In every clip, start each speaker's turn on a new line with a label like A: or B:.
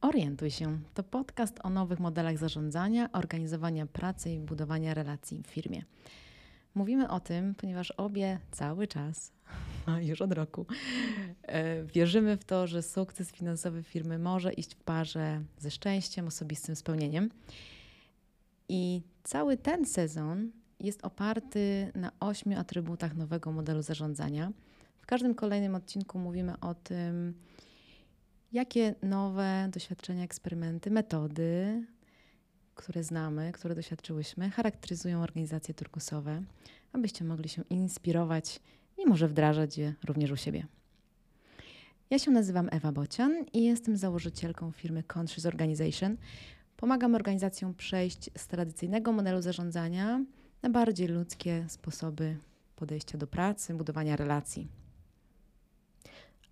A: Orientuj się. To podcast o nowych modelach zarządzania, organizowania pracy i budowania relacji w firmie. Mówimy o tym, ponieważ obie cały czas, już od roku, e, wierzymy w to, że sukces finansowy firmy może iść w parze ze szczęściem, osobistym spełnieniem. I cały ten sezon jest oparty na ośmiu atrybutach nowego modelu zarządzania. W każdym kolejnym odcinku mówimy o tym, jakie nowe doświadczenia, eksperymenty, metody, które znamy, które doświadczyłyśmy, charakteryzują organizacje turkusowe, abyście mogli się inspirować i może wdrażać je również u siebie. Ja się nazywam Ewa Bocian i jestem założycielką firmy Conscious Organization. Pomagam organizacjom przejść z tradycyjnego modelu zarządzania na bardziej ludzkie sposoby podejścia do pracy, budowania relacji.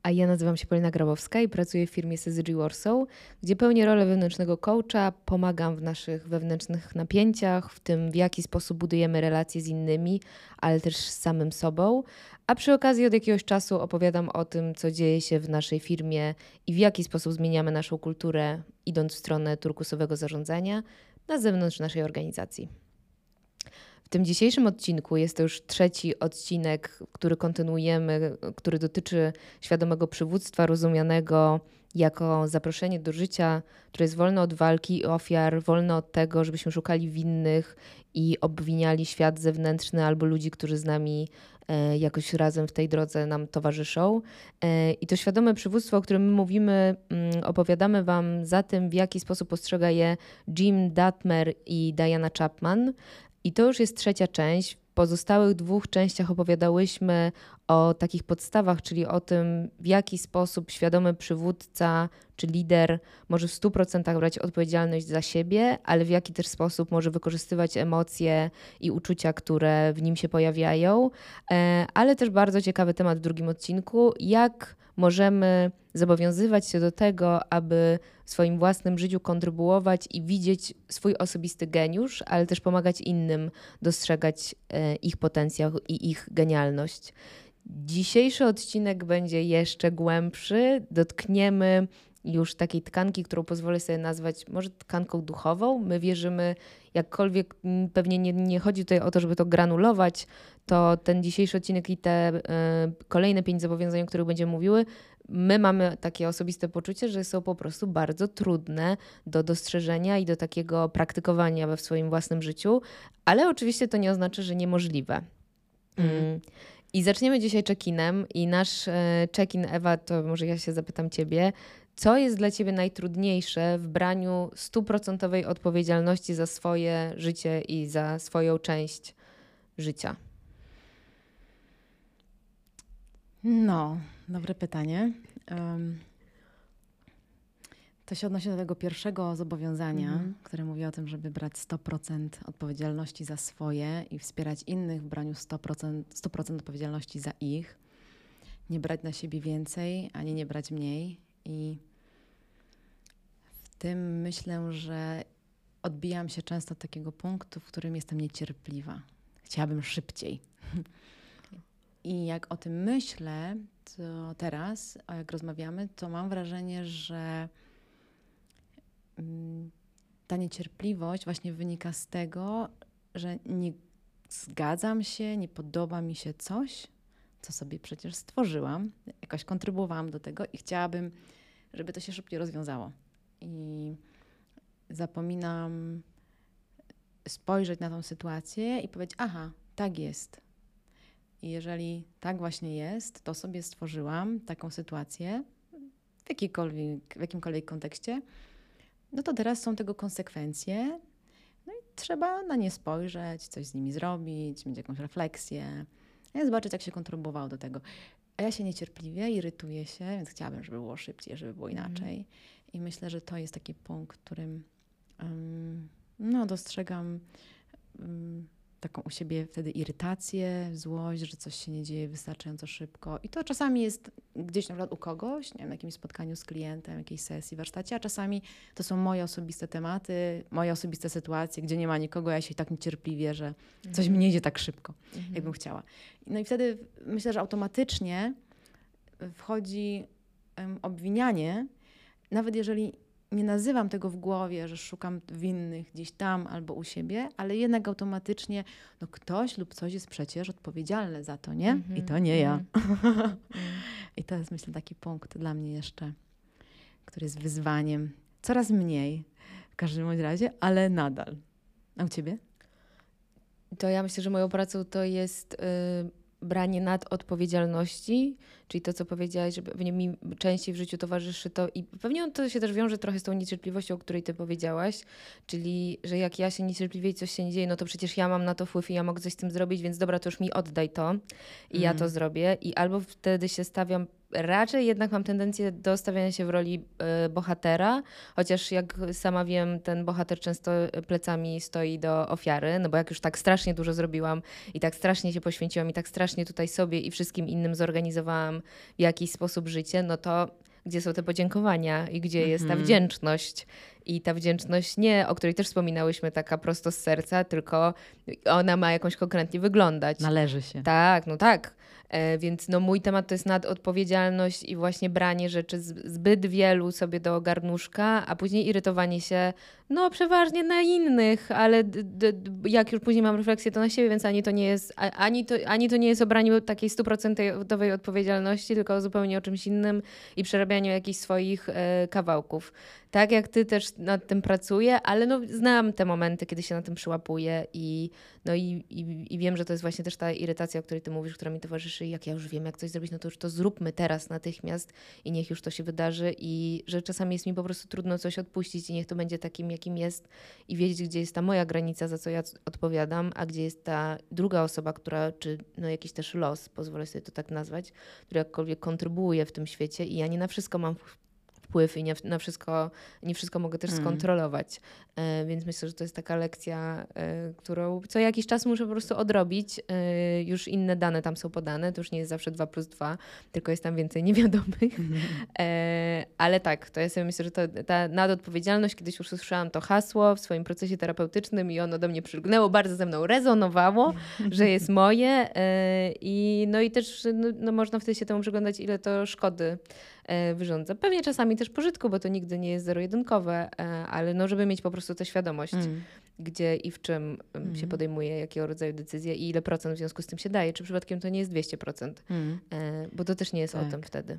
B: A ja nazywam się Polina Grabowska i pracuję w firmie SSG Warsaw, gdzie pełnię rolę wewnętrznego coacha, pomagam w naszych wewnętrznych napięciach, w tym w jaki sposób budujemy relacje z innymi, ale też z samym sobą. A przy okazji od jakiegoś czasu opowiadam o tym, co dzieje się w naszej firmie i w jaki sposób zmieniamy naszą kulturę, idąc w stronę turkusowego zarządzania na zewnątrz naszej organizacji. Tym dzisiejszym odcinku jest to już trzeci odcinek, który kontynuujemy, który dotyczy świadomego przywództwa rozumianego jako zaproszenie do życia, które jest wolne od walki i ofiar, wolne od tego, żebyśmy szukali winnych i obwiniali świat zewnętrzny albo ludzi, którzy z nami e, jakoś razem w tej drodze nam towarzyszą. E, I to świadome przywództwo, o którym my mówimy, mm, opowiadamy Wam za tym, w jaki sposób postrzega je Jim Datmer i Diana Chapman. I to już jest trzecia część. W pozostałych dwóch częściach opowiadałyśmy o takich podstawach, czyli o tym, w jaki sposób świadomy przywódca czy lider może w 100% brać odpowiedzialność za siebie, ale w jaki też sposób może wykorzystywać emocje i uczucia, które w nim się pojawiają. E, ale też bardzo ciekawy temat w drugim odcinku, jak możemy zobowiązywać się do tego, aby w swoim własnym życiu kontrybuować i widzieć swój osobisty geniusz, ale też pomagać innym dostrzegać e, ich potencjał i ich genialność. Dzisiejszy odcinek będzie jeszcze głębszy. Dotkniemy już takiej tkanki, którą pozwolę sobie nazwać może tkanką duchową. My wierzymy, jakkolwiek pewnie nie, nie chodzi tutaj o to, żeby to granulować, to ten dzisiejszy odcinek i te y, kolejne pięć zobowiązań, o których będziemy mówiły, my mamy takie osobiste poczucie, że są po prostu bardzo trudne do dostrzeżenia i do takiego praktykowania we w swoim własnym życiu, ale oczywiście to nie oznacza, że niemożliwe. Mm. I zaczniemy dzisiaj check-inem i nasz e, check-in, Ewa, to może ja się zapytam Ciebie, co jest dla Ciebie najtrudniejsze w braniu stuprocentowej odpowiedzialności za swoje życie i za swoją część życia?
A: No, dobre pytanie. Um, to się odnosi do tego pierwszego zobowiązania, mhm. które mówi o tym, żeby brać 100% odpowiedzialności za swoje i wspierać innych w braniu 100%, 100% odpowiedzialności za ich. Nie brać na siebie więcej, ani nie brać mniej. I w tym myślę, że odbijam się często od takiego punktu, w którym jestem niecierpliwa. Chciałabym szybciej. I jak o tym myślę, to teraz, jak rozmawiamy, to mam wrażenie, że mm, ta niecierpliwość właśnie wynika z tego, że nie zgadzam się, nie podoba mi się coś, co sobie przecież stworzyłam, jakoś kontrybuowałam do tego i chciałabym, żeby to się szybciej rozwiązało. I zapominam spojrzeć na tą sytuację i powiedzieć: Aha, tak jest. I jeżeli tak właśnie jest, to sobie stworzyłam taką sytuację w, w jakimkolwiek kontekście, no to teraz są tego konsekwencje. No i trzeba na nie spojrzeć, coś z nimi zrobić, mieć jakąś refleksję, i zobaczyć, jak się kontrybuowało do tego. A ja się niecierpliwie, irytuję się, więc chciałabym, żeby było szybciej, żeby było mhm. inaczej. Mm. I myślę, że to jest taki punkt, którym um, no, dostrzegam um, taką u siebie wtedy irytację, złość, że coś się nie dzieje wystarczająco szybko. I to czasami jest gdzieś na przykład u kogoś, nie wiem, na jakimś spotkaniu z klientem, jakiejś sesji, warsztacie, a czasami to są moje osobiste tematy, moje osobiste sytuacje, gdzie nie ma nikogo, ja się tak niecierpliwie, że coś mi nie idzie tak szybko, mhm. jakbym chciała. No i wtedy myślę, że automatycznie wchodzi um, obwinianie, nawet jeżeli nie nazywam tego w głowie, że szukam winnych gdzieś tam albo u siebie, ale jednak automatycznie no ktoś lub coś jest przecież odpowiedzialny za to, nie? Mm -hmm. I to nie ja. Mm -hmm. I to jest myślę taki punkt dla mnie jeszcze, który jest wyzwaniem. Coraz mniej w każdym razie, ale nadal. A u ciebie?
B: To ja myślę, że moją pracą to jest y, branie nad odpowiedzialności, czyli to, co powiedziałaś, że pewnie mi częściej w życiu towarzyszy to i pewnie to się też wiąże trochę z tą niecierpliwością, o której ty powiedziałaś, czyli, że jak ja się niecierpliwie i coś się nie dzieje, no to przecież ja mam na to wpływ i ja mogę coś z tym zrobić, więc dobra, to już mi oddaj to i mm. ja to zrobię i albo wtedy się stawiam raczej jednak mam tendencję do stawiania się w roli y, bohatera, chociaż jak sama wiem, ten bohater często plecami stoi do ofiary, no bo jak już tak strasznie dużo zrobiłam i tak strasznie się poświęciłam i tak strasznie tutaj sobie i wszystkim innym zorganizowałam w jakiś sposób życie, no to gdzie są te podziękowania i gdzie jest ta mhm. wdzięczność. I ta wdzięczność nie, o której też wspominałyśmy, taka prosto z serca, tylko ona ma jakąś konkretnie wyglądać.
A: Należy się.
B: Tak, no tak. E, więc no, mój temat to jest nadodpowiedzialność i właśnie branie rzeczy zbyt wielu sobie do garnuszka, a później irytowanie się, no przeważnie na innych, ale jak już później mam refleksję, to na siebie, więc ani to nie jest, ani to, ani to nie jest obranie takiej stuprocentowej odpowiedzialności, tylko zupełnie o czymś innym i przerabianiu jakichś swoich e, kawałków tak jak ty też nad tym pracuję, ale no, znam te momenty, kiedy się na tym przyłapuję i, no i, i, i, wiem, że to jest właśnie też ta irytacja, o której ty mówisz, która mi towarzyszy. Jak ja już wiem, jak coś zrobić, no to już to zróbmy teraz natychmiast i niech już to się wydarzy i że czasami jest mi po prostu trudno coś odpuścić i niech to będzie takim, jakim jest i wiedzieć, gdzie jest ta moja granica, za co ja odpowiadam, a gdzie jest ta druga osoba, która, czy no jakiś też los, pozwolę sobie to tak nazwać, który jakkolwiek kontrybuuje w tym świecie i ja nie na wszystko mam wpływ i nie na wszystko, nie wszystko mogę też mm. skontrolować. E, więc myślę, że to jest taka lekcja, e, którą co jakiś czas muszę po prostu odrobić. E, już inne dane tam są podane, to już nie jest zawsze 2 plus 2, tylko jest tam więcej niewiadomych. Mm. ale tak, to ja sobie myślę, że to, ta nadodpowiedzialność, kiedyś już usłyszałam to hasło w swoim procesie terapeutycznym i ono do mnie przylgnęło, bardzo ze mną rezonowało, że jest moje i no i też no, no można wtedy się temu przyglądać, ile to szkody wyrządza. Pewnie czasami też pożytku, bo to nigdy nie jest zero-jedynkowe, ale no żeby mieć po prostu prostu tę świadomość, mm. gdzie i w czym mm. się podejmuje, jakiego rodzaju decyzje i ile procent w związku z tym się daje. Czy przypadkiem to nie jest 200%, mm. e, bo to też nie jest tak. o tym wtedy.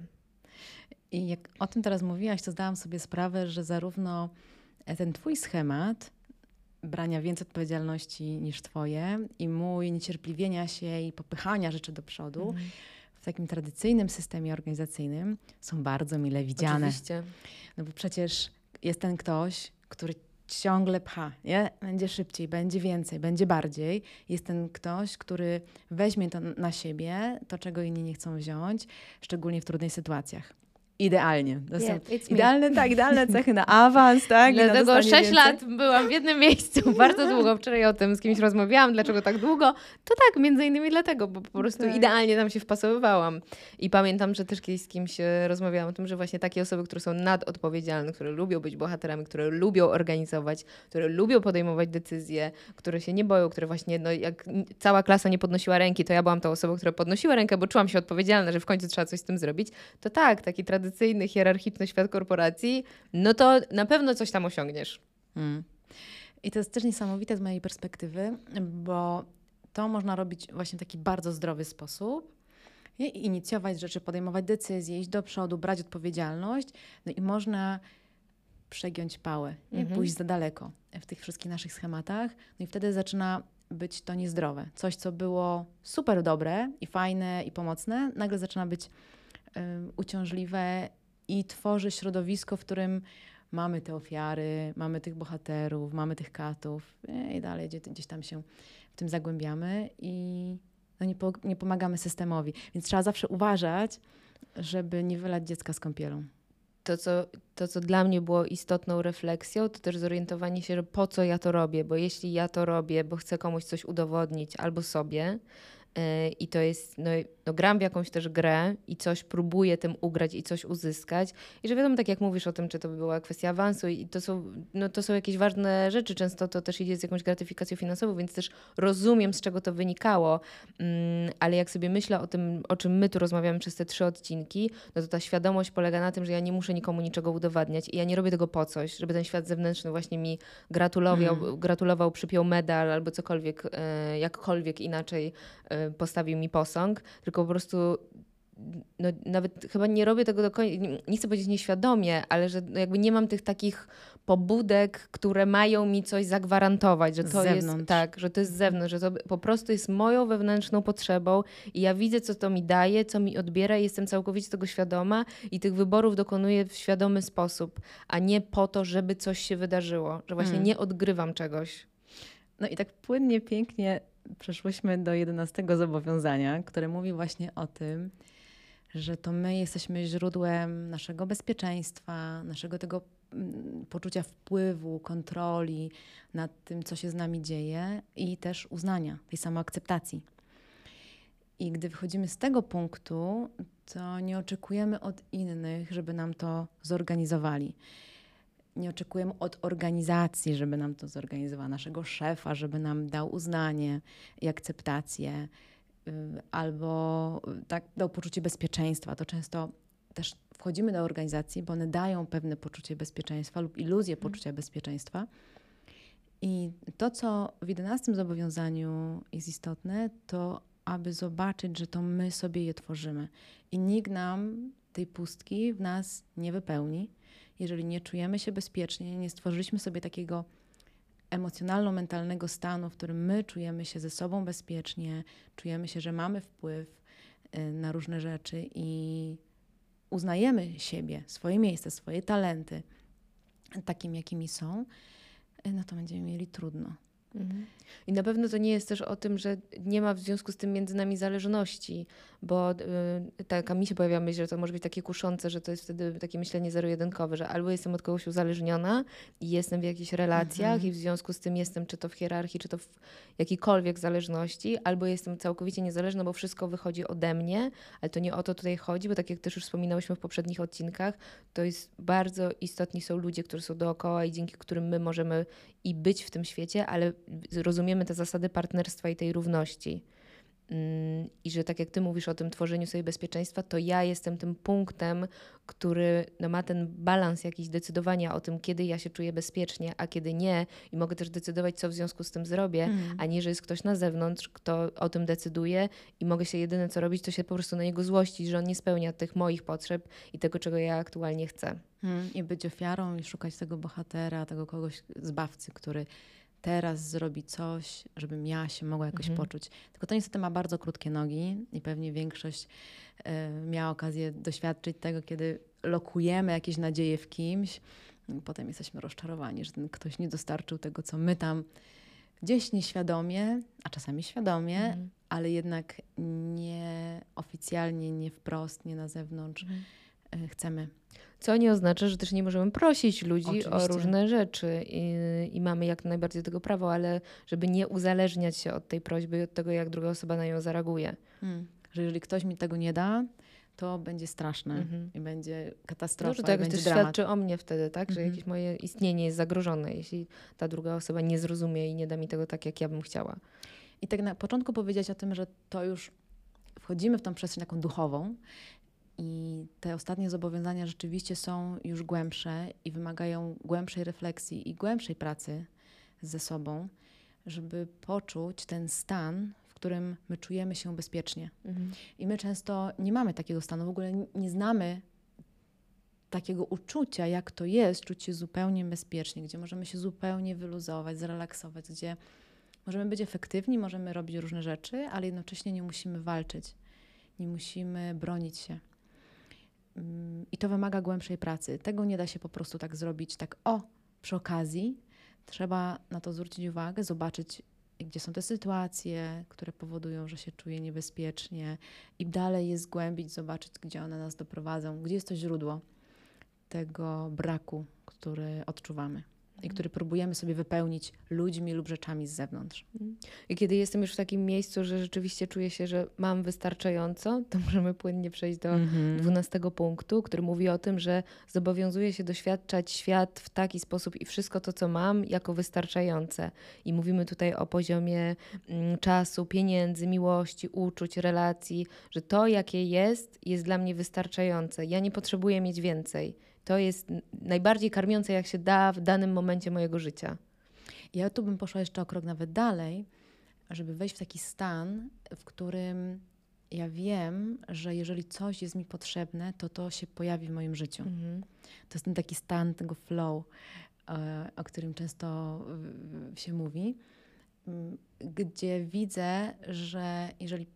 A: I jak o tym teraz mówiłaś, to zdałam sobie sprawę, że zarówno ten twój schemat brania więcej odpowiedzialności niż twoje i mój niecierpliwienia się i popychania rzeczy do przodu mm. w takim tradycyjnym systemie organizacyjnym są bardzo mile widziane.
B: Oczywiście.
A: No bo przecież jest ten ktoś, który ciągle pcha, nie? Będzie szybciej, będzie więcej, będzie bardziej. Jest ten ktoś, który weźmie to na siebie, to czego inni nie chcą wziąć, szczególnie w trudnych sytuacjach. Idealnie. To yeah, są idealne, tak, idealne cechy na awans, tak?
B: Dlatego 6 więcej. lat byłam w jednym miejscu bardzo długo. Wczoraj o tym z kimś rozmawiałam, dlaczego tak długo. To tak, między innymi dlatego, bo po prostu tak. idealnie tam się wpasowywałam. I pamiętam, że też kiedyś z kimś e, rozmawiałam o tym, że właśnie takie osoby, które są nadodpowiedzialne, które lubią być bohaterami, które lubią organizować, które lubią podejmować decyzje, które się nie boją, które właśnie, no jak cała klasa nie podnosiła ręki, to ja byłam tą osobą, która podnosiła rękę, bo czułam się odpowiedzialna, że w końcu trzeba coś z tym zrobić. To tak, taki tradycyjny tradycyjny, hierarchiczny świat korporacji, no to na pewno coś tam osiągniesz. Hmm.
A: I to jest też niesamowite z mojej perspektywy, bo to można robić właśnie w taki bardzo zdrowy sposób. I inicjować rzeczy, podejmować decyzje, iść do przodu, brać odpowiedzialność. No i można przegiąć pałę? Mhm. pójść za daleko w tych wszystkich naszych schematach. No i wtedy zaczyna być to niezdrowe. Coś, co było super dobre i fajne i pomocne, nagle zaczyna być uciążliwe i tworzy środowisko, w którym mamy te ofiary, mamy tych bohaterów, mamy tych katów i dalej gdzieś, tam się w tym zagłębiamy i no nie, po, nie pomagamy systemowi. Więc trzeba zawsze uważać, żeby nie wylać dziecka z kąpielą.
B: To co, to, co dla mnie było istotną refleksją, to też zorientowanie się, że po co ja to robię, bo jeśli ja to robię, bo chcę komuś coś udowodnić albo sobie, I to jest, no, no gram w jakąś też grę i coś próbuję tym ugrać i coś uzyskać. I że wiadomo, tak jak mówisz o tym, czy to by była kwestia awansu i to są, no, to są jakieś ważne rzeczy. Często to też idzie z jakąś gratyfikacją finansową, więc też rozumiem, z czego to wynikało. Mm, ale jak sobie myślę o tym, o czym my tu rozmawiamy przez te trzy odcinki, no to ta świadomość polega na tym, że ja nie muszę nikomu niczego udowadniać i ja nie robię tego po coś, żeby ten świat zewnętrzny właśnie mi gratulował, mm. gratulował przypiął medal albo cokolwiek, e, jakkolwiek inaczej e, postawił mi posąg, tylko po prostu no, nawet chyba nie robię tego do końca, nie, chcę powiedzieć nieświadomie, ale że jakby nie mam tych takich pobudek, które mają mi coś zagwarantować, że to jest tak, że to jest z zewnątrz, że to po prostu jest moją wewnętrzną potrzebą i ja widzę, co to mi daje, co mi odbiera i jestem całkowicie tego świadoma i tych wyborów dokonuję w świadomy sposób, a nie po to, żeby coś się wydarzyło, że właśnie hmm. nie odgrywam czegoś.
A: No i tak płynnie, pięknie przeszłyśmy do jedenastego zobowiązania, które mówi właśnie o tym, że to my jesteśmy źródłem naszego bezpieczeństwa, naszego tego mm, poczucia wpływu, kontroli nad tym, co się z nami dzieje i też uznania, tej samoakceptacji. I gdy wychodzimy z tego punktu, to nie oczekujemy od innych, żeby nam to zorganizowali. Nie oczekujemy od organizacji, żeby nam to zorganizowała, naszego szefa, żeby nam dał uznanie i akceptację Y, albo y, tak dał poczucie bezpieczeństwa. To często też wchodzimy do organizacji, bo one dają pewne poczucie bezpieczeństwa lub iluzję mhm. poczucia bezpieczeństwa. I to, co w jedenastym zobowiązaniu jest istotne, to aby zobaczyć, że to my sobie je tworzymy. I nikt nam tej pustki w nas nie wypełni, jeżeli nie czujemy się bezpiecznie, nie stworzyliśmy sobie takiego emocjonalno-mentalnego stanu, w którym my czujemy się ze sobą bezpiecznie, czujemy się, że mamy wpływ y, na różne rzeczy i uznajemy siebie, swoje miejsce, swoje talenty takim, jakimi są, y, no to będziemy mieli trudno.
B: Mhm. I na pewno to nie jest też o tym, że nie ma w związku z tym między nami zależności, bo y, taka mi się pojawia myśl, że to może być takie kuszące, że to jest wtedy takie myślenie zero-jedynkowe, że albo jestem od kogoś uzależniona i jestem w jakichś relacjach mhm. i w związku z tym jestem czy to w hierarchii, czy to w jakiejkolwiek zależności, albo jestem całkowicie niezależna, bo wszystko wychodzi ode mnie, ale to nie o to tutaj chodzi, bo tak jak też już wspominałyśmy w poprzednich odcinkach, to jest bardzo istotni są ludzie, którzy są dookoła i dzięki którym my możemy i być w tym świecie, ale rozumiemy te zasady partnerstwa i tej równości. I że tak jak ty mówisz o tym tworzeniu sobie bezpieczeństwa, to ja jestem tym punktem, który no, ma ten balans jakiś decydowania o tym, kiedy ja się czuję bezpiecznie, a kiedy nie, i mogę też decydować, co w związku z tym zrobię, mm. a nie, że jest ktoś na zewnątrz, kto o tym decyduje i mogę się jedyne co robić, to się po prostu na niego złościć, że on nie spełnia tych moich potrzeb i tego, czego ja aktualnie chcę.
A: Mm. I być ofiarą i szukać tego bohatera, tego kogoś zbawcy, który teraz zrobi coś, żebym ja się mogła jakoś mhm. poczuć. Tylko to niestety ma bardzo krótkie nogi i pewnie większość y, miała okazję doświadczyć tego, kiedy lokujemy jakieś nadzieje w kimś, potem jesteśmy rozczarowani, że ten ktoś nie dostarczył tego, co my tam gdzieś nieświadomie, a czasami świadomie, mhm. ale jednak nie oficjalnie, nie wprost, nie na zewnątrz mhm. y, chcemy
B: co nie oznacza, że też nie możemy prosić ludzi Oczywiście. o różne rzeczy I, i, mamy jak najbardziej do tego prawo, ale żeby nie uzależniać się od tej prośby i od tego, jak druga osoba na nią zareaguje. Hmm.
A: Że jeżeli ktoś mi tego nie da, to będzie straszne mhm. i będzie katastrofa. No, że
B: to jakoś też świadczy o mnie wtedy, tak? Że mhm. jakieś moje istnienie jest zagrożone, jeśli ta druga osoba nie zrozumie i nie da mi tego tak, jak ja bym chciała.
A: I tak na początku powiedzieć o tym, że to już wchodzimy w tą przestrzeń taką duchową i te ostatnie zobowiązania rzeczywiście są już głębsze i wymagają głębszej refleksji i głębszej pracy ze sobą, żeby poczuć ten stan, w którym my czujemy się bezpiecznie. Mhm. I my często nie mamy takiego stanu, w ogóle nie znamy takiego uczucia, jak to jest, czuć się zupełnie bezpiecznie, gdzie możemy się zupełnie wyluzować, zrelaksować, gdzie możemy być efektywni, możemy robić różne rzeczy, ale jednocześnie nie musimy walczyć, nie musimy bronić się. Mm, I to wymaga głębszej pracy. Tego nie da się po prostu tak zrobić, tak o, przy okazji. Trzeba na to zwrócić uwagę, zobaczyć, gdzie są te sytuacje, które powodują, że się czuję niebezpiecznie, i dalej je zgłębić, zobaczyć, gdzie one nas doprowadzą, gdzie jest to źródło tego braku, który odczuwamy. I który próbujemy sobie wypełnić ludźmi lub rzeczami z zewnątrz.
B: I kiedy jestem już w takim miejscu, że rzeczywiście czuję się, że mam wystarczająco, to możemy płynnie przejść do
A: Mhm.
B: dwunastego punktu, który mówi o tym, że zobowiązuję się doświadczać świat w taki sposób i wszystko to, co mam, jako wystarczające. I mówimy tutaj o poziomie mm, czasu, pieniędzy, miłości, uczuć, relacji, że to, jakie jest, jest dla mnie wystarczające. Ja nie potrzebuję mieć więcej. To jest najbardziej karmiące, jak się da w danym momencie mojego życia.
A: Ja tu bym poszła jeszcze o krok nawet dalej, żeby wejść w taki stan, w którym ja wiem, że jeżeli coś jest mi potrzebne, to to się pojawi w moim życiu.
B: Mhm.
A: To jest ten taki stan tego flow, e, o którym często się mówi, gdzie widzę, że jeżeli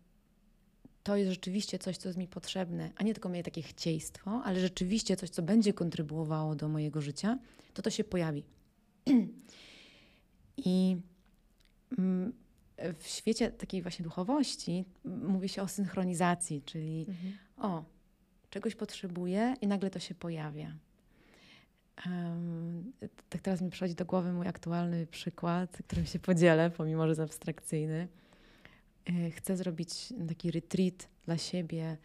A: to jest rzeczywiście coś, co jest mi potrzebne, a nie tylko moje takie chcieństwo, ale rzeczywiście coś, co będzie kontrybuowało do mojego życia, to to się pojawi. I mm, w świecie takiej właśnie duchowości mówi się o synchronizacji, czyli
B: Mhm.
A: o, czegoś potrzebuję i nagle to się pojawia. Em, tak teraz mi przychodzi do głowy mój aktualny przykład, którym się podzielę, pomimo że jest abstrakcyjny. E, Chcę zrobić taki retreat dla siebie e,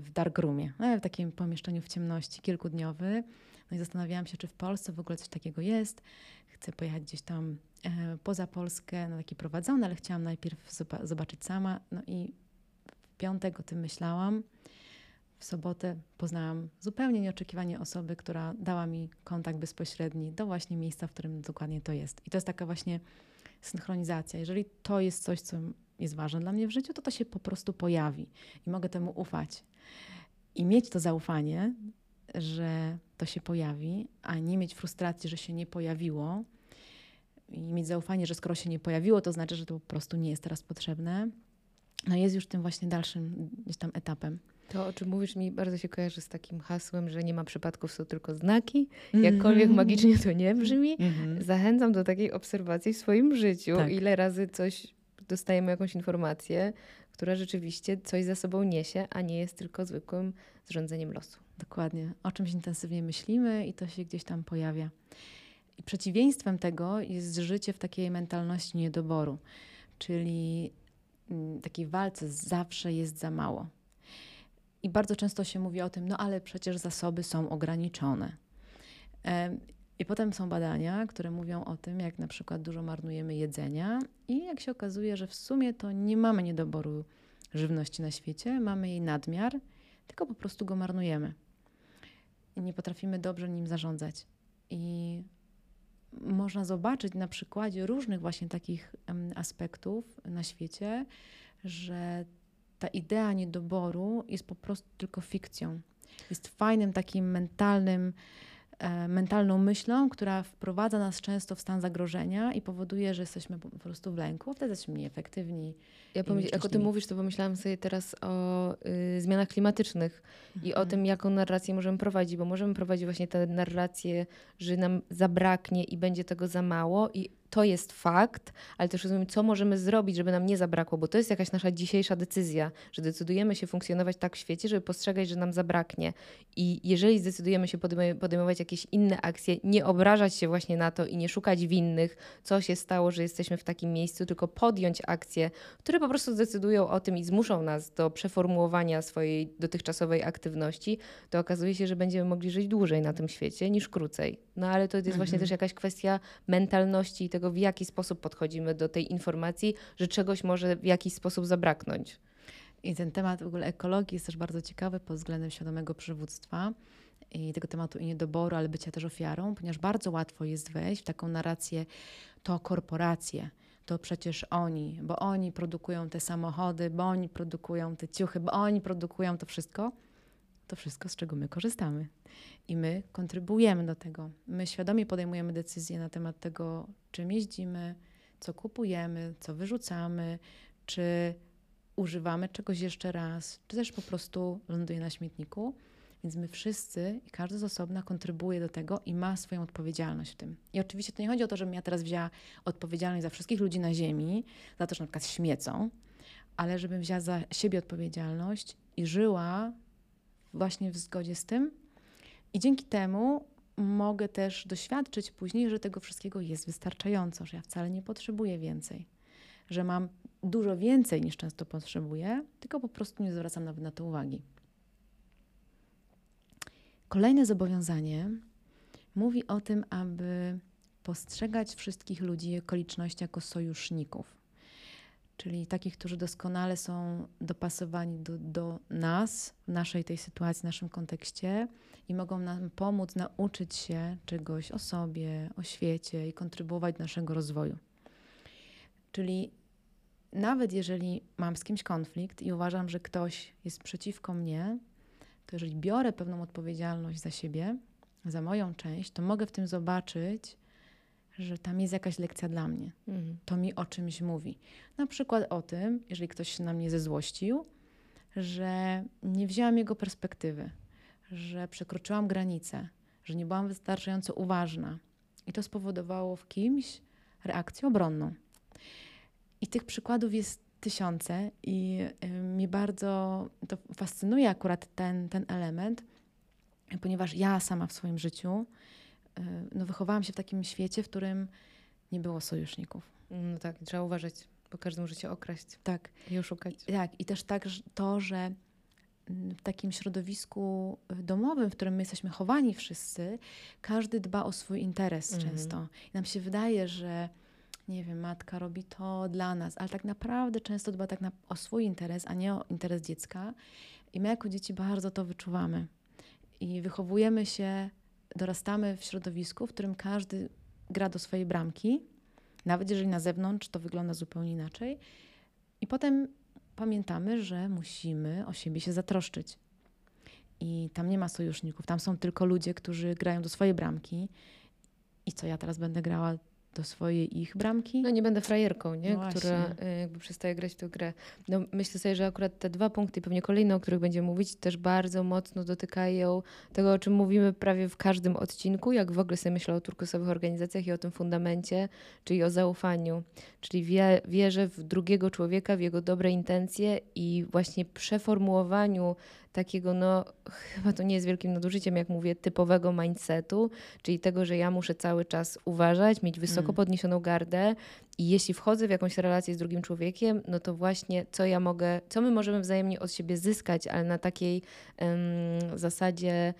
A: w darkroomie, e, w takim pomieszczeniu w ciemności, kilkudniowy. No i zastanawiałam się, czy w Polsce w ogóle coś takiego jest. Chcę pojechać gdzieś tam e, poza Polskę na taki prowadzony, ale chciałam najpierw zoba- zobaczyć sama. No i w piątek o tym myślałam. W sobotę poznałam zupełnie nieoczekiwanie osobę, która dała mi kontakt bezpośredni do właśnie miejsca, w którym dokładnie to jest. I to jest taka właśnie synchronizacja. Jeżeli to jest coś, co jest ważne dla mnie w życiu, to to się po prostu pojawi i mogę temu ufać. I mieć to zaufanie, że to się pojawi, a nie mieć frustracji, że się nie pojawiło. I mieć zaufanie, że skoro się nie pojawiło, to znaczy, że to po prostu nie jest teraz potrzebne. No jest już tym właśnie dalszym gdzieś tam etapem.
B: To, o czym mówisz, mi bardzo się kojarzy z takim hasłem, że nie ma przypadków, są tylko znaki. Jakkolwiek magicznie to nie brzmi,
A: Mhm.
B: zachęcam do takiej obserwacji w swoim życiu.
A: Tak.
B: Ile razy coś dostajemy jakąś informację, która rzeczywiście coś za sobą niesie, a nie jest tylko zwykłym zrządzeniem losu.
A: Dokładnie. O czymś intensywnie myślimy i to się gdzieś tam pojawia. I przeciwieństwem tego jest życie w takiej mentalności niedoboru, czyli mm, takiej walce zawsze jest za mało. I bardzo często się mówi o tym, no ale przecież zasoby są ograniczone. I potem są badania, które mówią o tym, jak na przykład dużo marnujemy jedzenia i jak się okazuje, że w sumie to nie mamy niedoboru żywności na świecie, mamy jej nadmiar, tylko po prostu go marnujemy i nie potrafimy dobrze nim zarządzać. I można zobaczyć na przykładzie różnych właśnie takich aspektów na świecie, że ta idea niedoboru jest po prostu tylko fikcją. Jest fajnym takim mentalnym, e, mentalną myślą, która wprowadza nas często w stan zagrożenia i powoduje, że jesteśmy po prostu w lęku, a wtedy jesteśmy nieefektywni.
B: Ja pomyśl, jak o tym mówisz, to pomyślałam sobie teraz o y, zmianach klimatycznych i o tym, jaką narrację możemy prowadzić, bo możemy prowadzić właśnie tę narrację, że nam zabraknie i będzie tego za mało i to jest fakt, ale też rozumiem, co możemy zrobić, żeby nam nie zabrakło, bo to jest jakaś nasza dzisiejsza decyzja, że decydujemy się funkcjonować tak w świecie, żeby postrzegać, że nam zabraknie. I jeżeli zdecydujemy się podejmować, jakieś inne akcje, nie obrażać się właśnie na to i nie szukać winnych, co się stało, że jesteśmy w takim miejscu, tylko podjąć akcje, które po prostu zdecydują o tym i zmuszą nas do przeformułowania swojej dotychczasowej aktywności, to okazuje się, że będziemy mogli żyć dłużej na tym świecie niż krócej. No ale to jest właśnie
A: Mhm.
B: też jakaś kwestia mentalności i tego, w jaki sposób podchodzimy do tej informacji, że czegoś może w jakiś sposób zabraknąć.
A: I ten temat w ogóle ekologii jest też bardzo ciekawy pod względem świadomego przywództwa i tego tematu i niedoboru, ale bycia też ofiarą, ponieważ bardzo łatwo jest wejść w taką narrację, to korporacje, to przecież oni, bo oni produkują te samochody, bo oni produkują te ciuchy, bo oni produkują to wszystko. To wszystko, z czego my korzystamy. I my kontrybuujemy do tego. My świadomie podejmujemy decyzje na temat tego, czym jeździmy, co kupujemy, co wyrzucamy, czy używamy czegoś jeszcze raz, czy też po prostu ląduje na śmietniku. Więc my wszyscy i każdy z osobna kontrybuuje do tego i ma swoją odpowiedzialność w tym. I oczywiście to nie chodzi o to, żebym ja teraz wzięła odpowiedzialność za wszystkich ludzi na Ziemi, za to, że na przykład śmiecą, ale żebym wzięła za siebie odpowiedzialność i żyła właśnie w zgodzie z tym. I dzięki temu mogę też doświadczyć później, że tego wszystkiego jest wystarczająco, że ja wcale nie potrzebuję więcej, że mam dużo więcej niż często potrzebuję, tylko po prostu nie zwracam nawet na to uwagi. Kolejne zobowiązanie mówi o tym, aby postrzegać wszystkich ludzi i okoliczności jako sojuszników, czyli takich, którzy doskonale są dopasowani do, do nas, w naszej tej sytuacji, w naszym kontekście i mogą nam pomóc nauczyć się czegoś o sobie, o świecie i kontrybuować do naszego rozwoju. Czyli nawet jeżeli mam z kimś konflikt i uważam, że ktoś jest przeciwko mnie, to jeżeli biorę pewną odpowiedzialność za siebie, za moją część, to mogę w tym zobaczyć, że tam jest jakaś lekcja dla mnie. Mhm. To mi o czymś mówi. Na przykład o tym, jeżeli ktoś się na mnie zezłościł, że nie wzięłam jego perspektywy, że przekroczyłam granicę, że nie byłam wystarczająco uważna. I to spowodowało w kimś reakcję obronną. I tych przykładów jest tysiące i mi bardzo to fascynuje akurat ten, ten element, ponieważ ja sama w swoim życiu no, wychowałam się w takim świecie, w którym nie było sojuszników.
B: No tak, trzeba uważać, bo każdy może się okraść.
A: Tak.
B: I oszukać.
A: Tak, i też tak to, że w takim środowisku domowym, w którym my jesteśmy chowani wszyscy, każdy dba o swój interes mhm. często. I nam się wydaje, że nie wiem, matka robi to dla nas, ale tak naprawdę często dba tak na, o swój interes, a nie o interes dziecka. I my jako dzieci bardzo to wyczuwamy. I wychowujemy się, dorastamy w środowisku, w którym każdy gra do swojej bramki, nawet jeżeli na zewnątrz to wygląda zupełnie inaczej. I potem pamiętamy, że musimy o siebie się zatroszczyć. I tam nie ma sojuszników, tam są tylko ludzie, którzy grają do swojej bramki. I co ja teraz będę grała do swojej ich bramki.
B: No nie będę frajerką, nie? No która y, jakby przestaje grać w tę grę. No, myślę sobie, że akurat te dwa punkty, pewnie kolejne, o których będziemy mówić, też bardzo mocno dotykają tego, o czym mówimy prawie w każdym odcinku, jak w ogóle sobie myślę o turkusowych organizacjach i o tym fundamencie, czyli o zaufaniu. Czyli wie, wierzę w drugiego człowieka, w jego dobre intencje i właśnie przeformułowaniu takiego, no chyba to nie jest wielkim nadużyciem, jak mówię, typowego mindsetu, czyli tego, że ja muszę cały czas uważać, mieć wysoko mm. podniesioną gardę i jeśli wchodzę w jakąś relację z drugim człowiekiem, no to właśnie co ja mogę, co my możemy wzajemnie od siebie zyskać, ale na takiej um, zasadzie.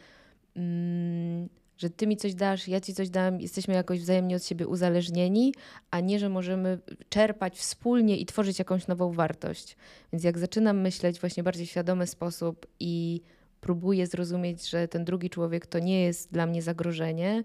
B: Um, że ty mi coś dasz, ja ci coś dam, jesteśmy jakoś wzajemnie od siebie uzależnieni, a nie, że możemy czerpać wspólnie i tworzyć jakąś nową wartość. Więc jak zaczynam myśleć właśnie bardziej świadomy sposób i próbuję zrozumieć, że ten drugi człowiek to nie jest dla mnie zagrożenie,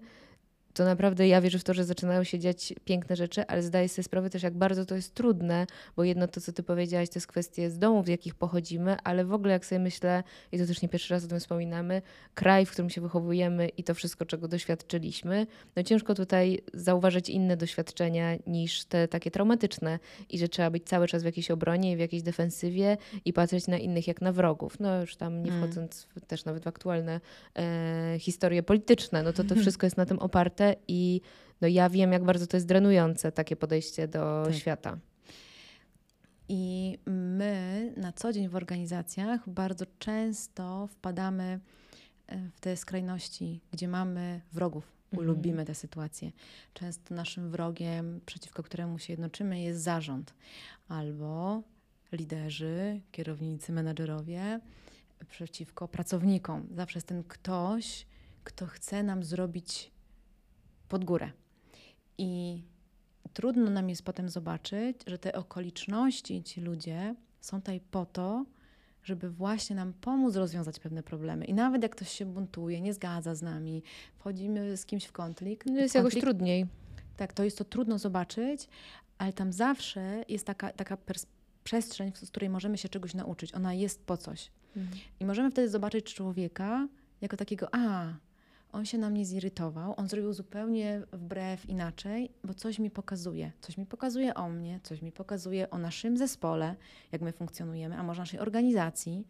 B: to naprawdę ja wierzę w to, że zaczynają się dziać piękne rzeczy, ale zdaję sobie sprawę też, jak bardzo to jest trudne, bo jedno to, co ty powiedziałaś, to jest kwestie z domów, z jakich pochodzimy, ale w ogóle jak sobie myślę, i to też nie pierwszy raz o tym wspominamy, kraj, w którym się wychowujemy i to wszystko, czego doświadczyliśmy, no ciężko tutaj zauważyć inne doświadczenia niż te takie traumatyczne i że trzeba być cały czas w jakiejś obronie i w jakiejś defensywie i patrzeć na innych jak na wrogów. No już tam nie mm. wchodząc mm. też nawet w aktualne e, historie polityczne, no to to wszystko jest na tym oparte i no ja wiem, jak bardzo to jest drenujące, takie podejście do tak. świata.
A: I my na co dzień w organizacjach bardzo często wpadamy e, w te skrajności, gdzie mamy wrogów. Mhm. Lubimy te sytuacje. Często naszym wrogiem, przeciwko któremu się jednoczymy, jest zarząd albo liderzy, kierownicy, menedżerowie przeciwko pracownikom. Zawsze jest ten ktoś, kto chce nam zrobić pod górę. I trudno nam jest potem zobaczyć, że te okoliczności ci ludzie są tutaj po to, żeby właśnie nam pomóc rozwiązać pewne problemy. I nawet jak ktoś się buntuje, nie zgadza z nami, wchodzimy z kimś w konflikt.
B: No jest
A: konflikt,
B: jakoś trudniej.
A: Tak, to jest to trudno zobaczyć, ale tam zawsze jest taka, taka przestrzeń, z której możemy się czegoś nauczyć. Ona jest po coś. Mhm. I możemy wtedy zobaczyć człowieka jako takiego, a, on się na mnie zirytował, on zrobił zupełnie wbrew inaczej, bo coś mi pokazuje. Coś mi pokazuje o mnie, coś mi pokazuje o naszym zespole, jak my funkcjonujemy, a może naszej organizacji.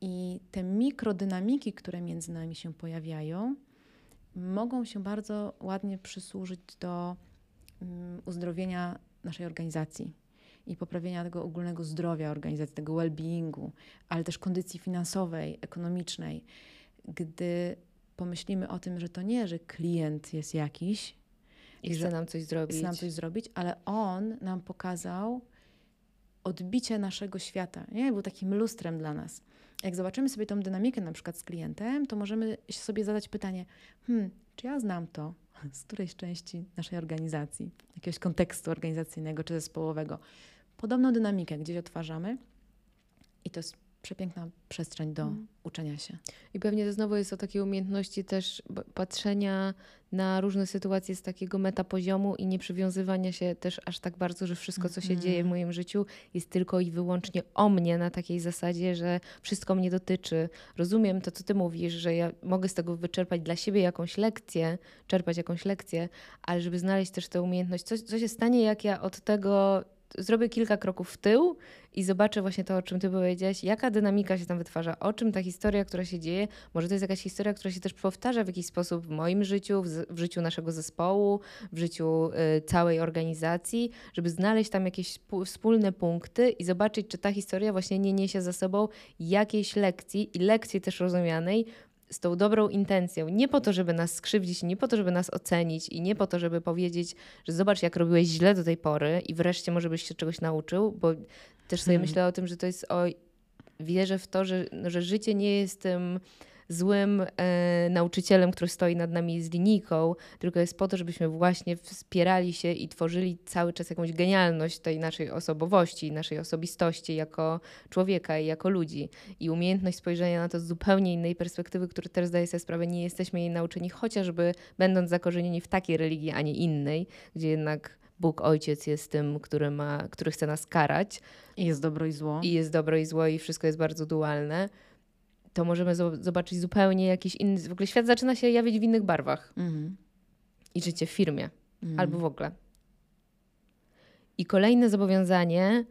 A: I te mikrodynamiki, które między nami się pojawiają, mogą się bardzo ładnie przysłużyć do um, uzdrowienia naszej organizacji i poprawienia tego ogólnego zdrowia organizacji, tego well-beingu, ale też kondycji finansowej, ekonomicznej. Gdy pomyślimy o tym, że to nie, że klient jest jakiś
B: I chce
A: że
B: nam coś zrobić.
A: chce nam coś zrobić, ale on nam pokazał odbicie naszego świata. Nie? Był takim lustrem dla nas. Jak zobaczymy sobie tą dynamikę na przykład z klientem, to możemy sobie zadać pytanie, hmm, czy ja znam to z którejś części naszej organizacji, jakiegoś kontekstu organizacyjnego czy zespołowego. Podobną dynamikę gdzieś odtwarzamy i to jest przepiękna przestrzeń do
B: Mhm.
A: uczenia się.
B: I pewnie to znowu jest o takiej umiejętności też patrzenia na różne sytuacje z takiego metapoziomu i nie przywiązywania się też aż tak bardzo, że wszystko, co się
A: Mhm.
B: dzieje w moim życiu, jest tylko i wyłącznie o mnie na takiej zasadzie, że wszystko mnie dotyczy. Rozumiem to, co ty mówisz, że ja mogę z tego wyczerpać dla siebie jakąś lekcję, czerpać jakąś lekcję, ale żeby znaleźć też tę umiejętność, co, co się stanie, jak ja od tego zrobię kilka kroków w tył i zobaczę właśnie to, o czym ty powiedziałaś, jaka dynamika się tam wytwarza, o czym ta historia, która się dzieje, może to jest jakaś historia, która się też powtarza w jakiś sposób w moim życiu, w, w życiu naszego zespołu, w życiu y, całej organizacji, żeby znaleźć tam jakieś wspólne punkty i zobaczyć, czy ta historia właśnie nie niesie za sobą jakiejś lekcji i lekcji też rozumianej z tą dobrą intencją. Nie po to, żeby nas skrzywdzić, nie po to, żeby nas ocenić i nie po to, żeby powiedzieć, że zobacz, jak robiłeś źle do tej pory i wreszcie może byś się czegoś nauczył, bo też sobie
A: Hmm.
B: myślę o tym, że to jest o wierzę w to, że, no, że życie nie jest tym złym e, nauczycielem, który stoi nad nami z linijką, tylko jest po to, żebyśmy właśnie wspierali się i tworzyli cały czas jakąś genialność tej naszej osobowości, naszej osobistości jako człowieka i jako ludzi. I umiejętność spojrzenia na to z zupełnie innej perspektywy, który też zdaje sobie sprawę, nie jesteśmy jej nauczeni, chociażby będąc zakorzenieni w takiej religii, a nie innej, gdzie jednak Bóg Ojciec jest tym, który, ma, który chce nas karać,
A: I jest dobro i zło.
B: i jest dobro i zło i wszystko jest bardzo dualne, to możemy zo- zobaczyć zupełnie jakiś inny. W ogóle świat zaczyna się jawić w innych barwach.
A: Mhm.
B: I życie w firmie,
A: Mhm.
B: albo w ogóle. I kolejne zobowiązanie,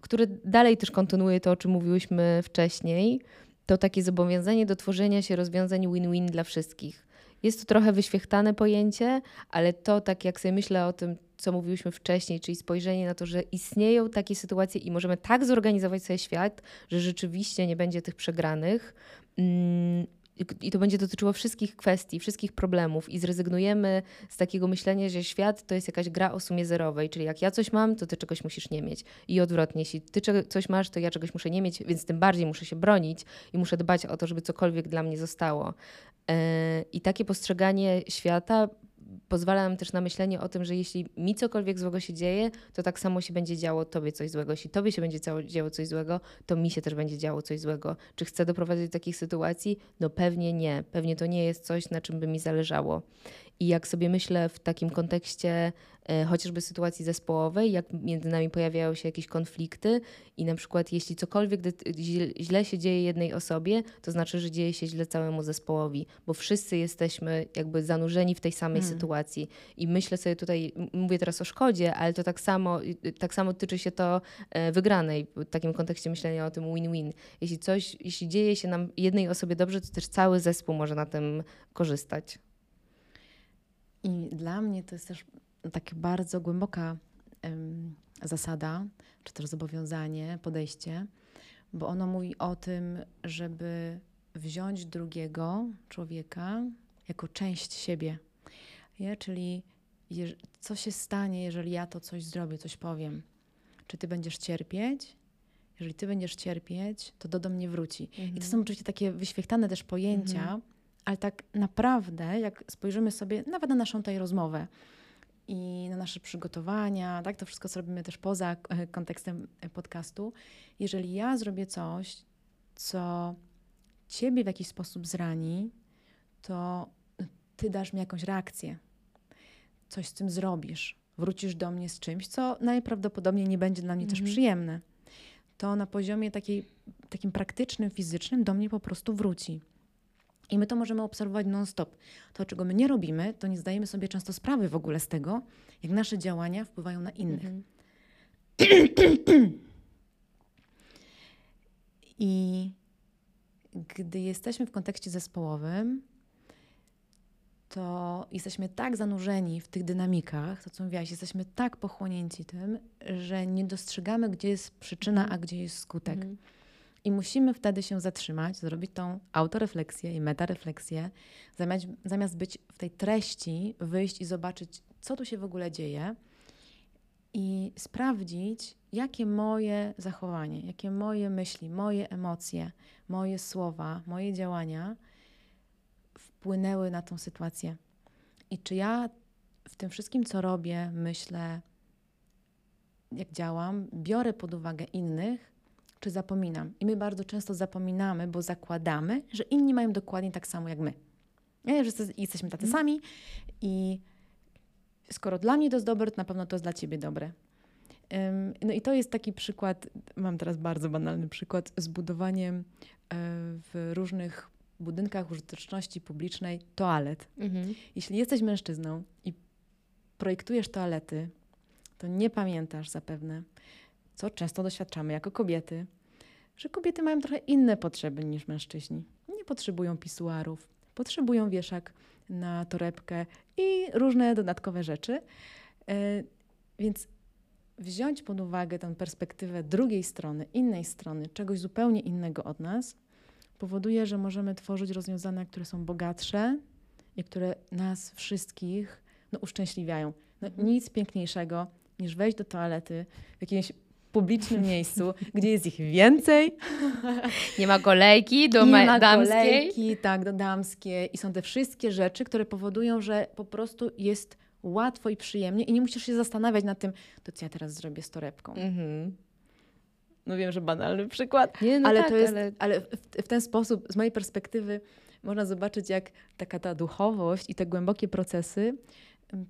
B: które dalej też kontynuuje to, o czym mówiłyśmy wcześniej, to takie zobowiązanie do tworzenia się rozwiązań win-win dla wszystkich. Jest to trochę wyświechtane pojęcie, ale to tak jak sobie myślę o tym, co mówiłyśmy wcześniej, czyli spojrzenie na to, że istnieją takie sytuacje i możemy tak zorganizować sobie świat, że rzeczywiście nie będzie tych przegranych. Mm, i- to będzie dotyczyło wszystkich kwestii, wszystkich problemów, i zrezygnujemy z takiego myślenia, że świat to jest jakaś gra o sumie zerowej, czyli jak ja coś mam, to ty czegoś musisz nie mieć. I odwrotnie, jeśli ty coś masz, to ja czegoś muszę nie mieć, więc tym bardziej muszę się bronić i muszę dbać o to, żeby cokolwiek dla mnie zostało. E, I takie postrzeganie świata pozwala nam też na myślenie o tym, że jeśli mi cokolwiek złego się dzieje, to tak samo się będzie działo tobie coś złego. Jeśli tobie się będzie działo coś złego, to mi się też będzie działo coś złego. Czy chcę doprowadzić do takich sytuacji? No pewnie nie. Pewnie to nie jest coś, na czym by mi zależało. I jak sobie myślę w takim kontekście e, chociażby sytuacji zespołowej, jak między nami pojawiają się jakieś konflikty i na przykład jeśli cokolwiek źle- się dzieje jednej osobie, to znaczy, że dzieje się źle całemu zespołowi, bo wszyscy jesteśmy jakby zanurzeni w tej samej
A: Mm.
B: sytuacji. I myślę sobie tutaj, mówię teraz o szkodzie, ale to tak samo, y, tak samo tyczy się to e, wygranej, w takim kontekście myślenia o tym win-win. Jeśli coś, jeśli dzieje się nam jednej osobie dobrze, to też cały zespół może na tym korzystać.
A: I dla mnie to jest też taka bardzo głęboka zasada, czy też zobowiązanie, podejście, bo ono mówi o tym, żeby wziąć drugiego człowieka jako część siebie. Nie? Czyli co się stanie, jeżeli ja to coś zrobię, coś powiem? Czy ty będziesz cierpieć? Jeżeli ty będziesz cierpieć, to to do mnie wróci. I to są oczywiście takie wyświechtane też pojęcia,
B: Mhm.
A: Ale tak naprawdę, jak spojrzymy sobie nawet na naszą tutaj rozmowę i na nasze przygotowania, tak, to wszystko, co robimy też poza e, kontekstem e, podcastu, jeżeli ja zrobię coś, co ciebie w jakiś sposób zrani, to ty dasz mi jakąś reakcję. Coś z tym zrobisz. Wrócisz do mnie z czymś, co najprawdopodobniej nie będzie dla mnie też
B: Mhm.
A: przyjemne. To na poziomie takiej, takim praktycznym, fizycznym do mnie po prostu wróci. I my to możemy obserwować non-stop. To, czego my nie robimy, to nie zdajemy sobie często sprawy w ogóle z tego, jak nasze działania wpływają na innych.
B: Mhm.
A: I gdy jesteśmy w kontekście zespołowym, to jesteśmy tak zanurzeni w tych dynamikach, to co mówiłaś, jesteśmy tak pochłonięci tym, że nie dostrzegamy, gdzie jest przyczyna,
B: Mhm.
A: a gdzie jest skutek.
B: Mhm.
A: I musimy wtedy się zatrzymać, zrobić tą autorefleksję i metarefleksję, zamiast, zamiast być w tej treści, wyjść i zobaczyć, co tu się w ogóle dzieje i sprawdzić, jakie moje zachowanie, jakie moje myśli, moje emocje, moje słowa, moje działania wpłynęły na tą sytuację. I czy ja w tym wszystkim, co robię, myślę, jak działam, biorę pod uwagę innych, czy zapominam. I my bardzo często zapominamy, bo zakładamy, że inni mają dokładnie tak samo jak my. Nie, że jesteśmy tacy mhm. sami i skoro dla mnie to jest dobre, to na pewno to jest dla ciebie dobre. No i to jest taki przykład, mam teraz bardzo banalny przykład, z budowaniem e, w różnych budynkach użyteczności publicznej toalet. Mhm. Jeśli jesteś mężczyzną i projektujesz toalety, to nie pamiętasz zapewne, co często doświadczamy jako kobiety, że kobiety mają trochę inne potrzeby niż mężczyźni. Nie potrzebują pisuarów, potrzebują wieszak na torebkę i różne dodatkowe rzeczy. E, więc wziąć pod uwagę tę perspektywę drugiej strony, innej strony, czegoś zupełnie innego od nas, powoduje, że możemy tworzyć rozwiązania, które są bogatsze i które nas wszystkich no, uszczęśliwiają. No, mhm. nic piękniejszego niż wejść do toalety w jakimś publicznym miejscu, gdzie jest ich więcej.
B: Nie ma kolejki do
A: ma
B: damskiej.
A: kolejki, tak, do damskiej. I są te wszystkie rzeczy, które powodują, że po prostu jest łatwo i przyjemnie i nie musisz się zastanawiać nad tym, to co ja teraz zrobię z torebką. Mhm. No wiem, że banalny przykład, Nie, no ale tak, to jest, ale, ale w, w ten sposób, z mojej perspektywy, można zobaczyć, jak taka ta duchowość i te głębokie procesy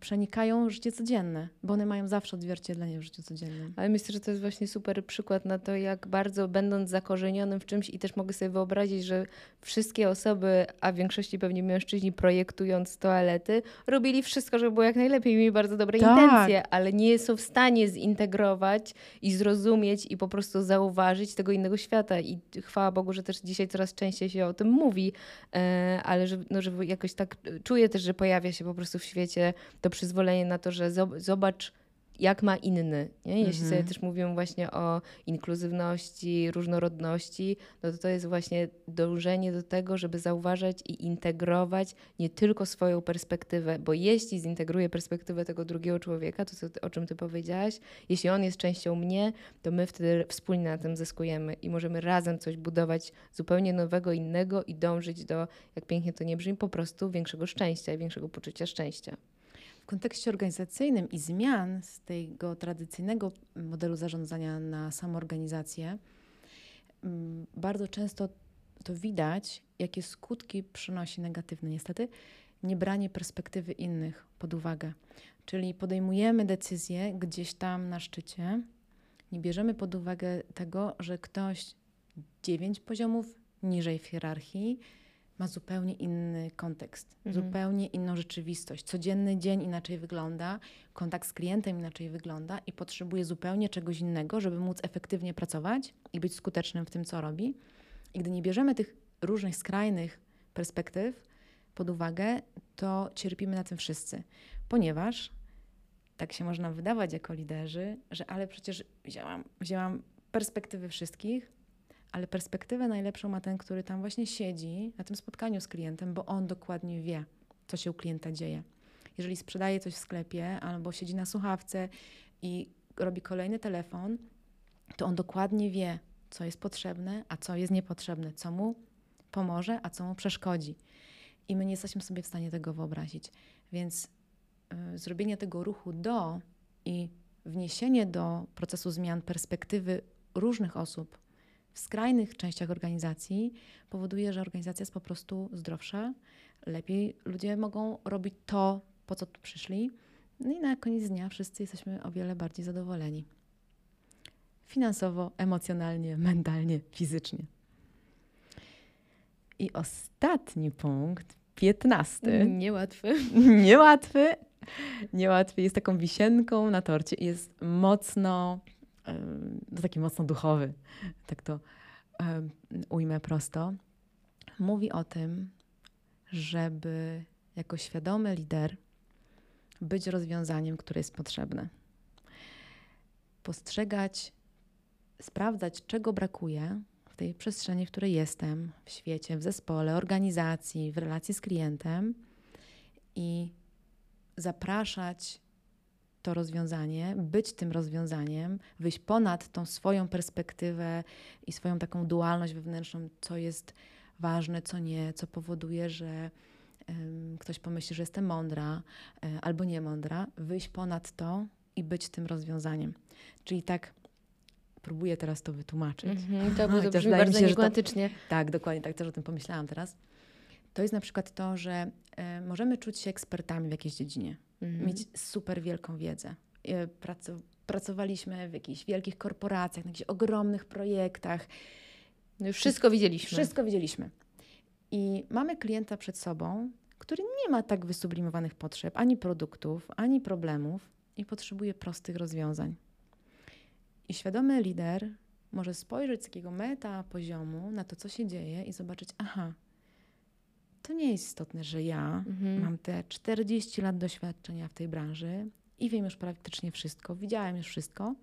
A: przenikają życie codzienne, bo one mają zawsze odzwierciedlenie w życiu codziennym.
B: Ale myślę, że to jest właśnie super przykład na to, jak bardzo będąc zakorzenionym w czymś i też mogę sobie wyobrazić, że wszystkie osoby, a w większości pewnie mężczyźni projektując toalety, robili wszystko, żeby było jak najlepiej, mieli bardzo dobre tak. intencje, ale nie są w stanie zintegrować i zrozumieć i po prostu zauważyć tego innego świata. I chwała Bogu, że też dzisiaj coraz częściej się o tym mówi, e, ale że, no, że jakoś tak czuję też, że pojawia się po prostu w świecie to przyzwolenie na to, że zobacz, jak ma inny. Nie? Jeśli mhm. sobie też mówimy właśnie o inkluzywności, różnorodności, no to to jest właśnie dążenie do tego, żeby zauważać i integrować nie tylko swoją perspektywę, bo jeśli zintegruję perspektywę tego drugiego człowieka, to co, o czym ty powiedziałaś, jeśli on jest częścią mnie, to my wtedy wspólnie na tym zyskujemy i możemy razem coś budować zupełnie nowego, innego i dążyć do, jak pięknie to nie brzmi, po prostu większego szczęścia i większego poczucia szczęścia
A: w kontekście organizacyjnym i zmian z tego tradycyjnego modelu zarządzania na samoorganizację, mm, bardzo często to widać, jakie skutki przynosi negatywne. Niestety, niebranie perspektywy innych pod uwagę. Czyli podejmujemy decyzję gdzieś tam na szczycie, nie bierzemy pod uwagę tego, że ktoś dziewięć poziomów niżej w hierarchii ma zupełnie inny kontekst, mhm. zupełnie inną rzeczywistość. Codzienny dzień inaczej wygląda, kontakt z klientem inaczej wygląda i potrzebuje zupełnie czegoś innego, żeby móc efektywnie pracować i być skutecznym w tym, co robi. I gdy nie bierzemy tych różnych skrajnych perspektyw pod uwagę, to cierpimy na tym wszyscy, ponieważ tak się można wydawać jako liderzy, że ale przecież wzięłam, wzięłam perspektywy wszystkich, ale perspektywę najlepszą ma ten, który tam właśnie siedzi na tym spotkaniu z klientem, bo on dokładnie wie, co się u klienta dzieje. Jeżeli sprzedaje coś w sklepie albo siedzi na słuchawce i robi kolejny telefon, to on dokładnie wie, co jest potrzebne, a co jest niepotrzebne, co mu pomoże, a co mu przeszkodzi. I my nie jesteśmy sobie w stanie tego wyobrazić. Więc y, zrobienie tego ruchu do i wniesienie do procesu zmian perspektywy różnych osób, w skrajnych częściach organizacji powoduje, że organizacja jest po prostu zdrowsza, lepiej ludzie mogą robić to, po co tu przyszli. No i na koniec dnia wszyscy jesteśmy o wiele bardziej zadowoleni. Finansowo, emocjonalnie, mentalnie, fizycznie. I ostatni punkt, piętnasty.
B: Niełatwy.
A: Niełatwy. Niełatwy. Jest taką wisienką na torcie i jest mocno taki mocno duchowy, tak to ujmę prosto, mówi o tym, żeby jako świadomy lider być rozwiązaniem, które jest potrzebne. Postrzegać, sprawdzać, czego brakuje w tej przestrzeni, w której jestem, w świecie, w zespole, organizacji, w relacji z klientem i zapraszać to rozwiązanie, być tym rozwiązaniem, wyjść ponad tą swoją perspektywę i swoją taką dualność wewnętrzną, co jest ważne, co nie, co powoduje, że um, ktoś pomyśli, że jestem mądra um, albo nie mądra, wyjść ponad to i być tym rozwiązaniem. Czyli tak próbuję teraz to wytłumaczyć. Mm
B: -hmm, to, było, brzmi bardzo enigmatycznie.
A: Tak, dokładnie, tak też o tym pomyślałam teraz. To jest na przykład to, że e, możemy czuć się ekspertami w jakiejś dziedzinie, -hmm. mieć super wielką wiedzę. E, pracowaliśmy w jakichś wielkich korporacjach, na jakichś ogromnych projektach.
B: No już wszystko widzieliśmy.
A: Wszystko widzieliśmy. I mamy klienta przed sobą, który nie ma tak wysublimowanych potrzeb, ani produktów, ani problemów i potrzebuje prostych rozwiązań. I świadomy lider może spojrzeć z takiego meta poziomu na to, co się dzieje i zobaczyć, aha, to nie jest istotne, że ja mhm. mam te 40 lat doświadczenia w tej branży i wiem już praktycznie wszystko, widziałem już wszystko,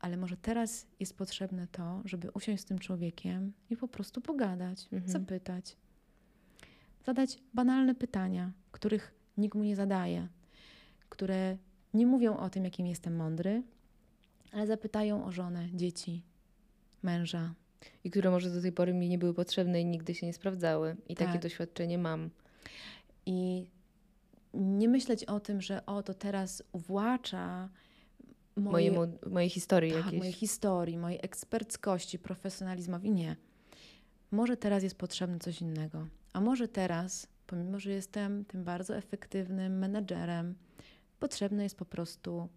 A: ale może teraz jest potrzebne to, żeby usiąść z tym człowiekiem i po prostu pogadać, mhm. zapytać, zadać banalne pytania, których nikt mu nie zadaje, które nie mówią o tym, jakim jestem mądry, ale zapytają o żonę, dzieci, męża.
B: I które może do tej pory mi nie były potrzebne i nigdy się nie sprawdzały. I tak. takie doświadczenie mam.
A: I nie myśleć o tym, że o, to teraz uwłacza
B: moje, Mojemu, mojej historii
A: tak,
B: jakiejś.
A: mojej historii, mojej eksperckości, profesjonalizmowi. Nie. Może teraz jest potrzebne coś innego. A może teraz, pomimo, że jestem tym bardzo efektywnym menedżerem, potrzebne jest po prostu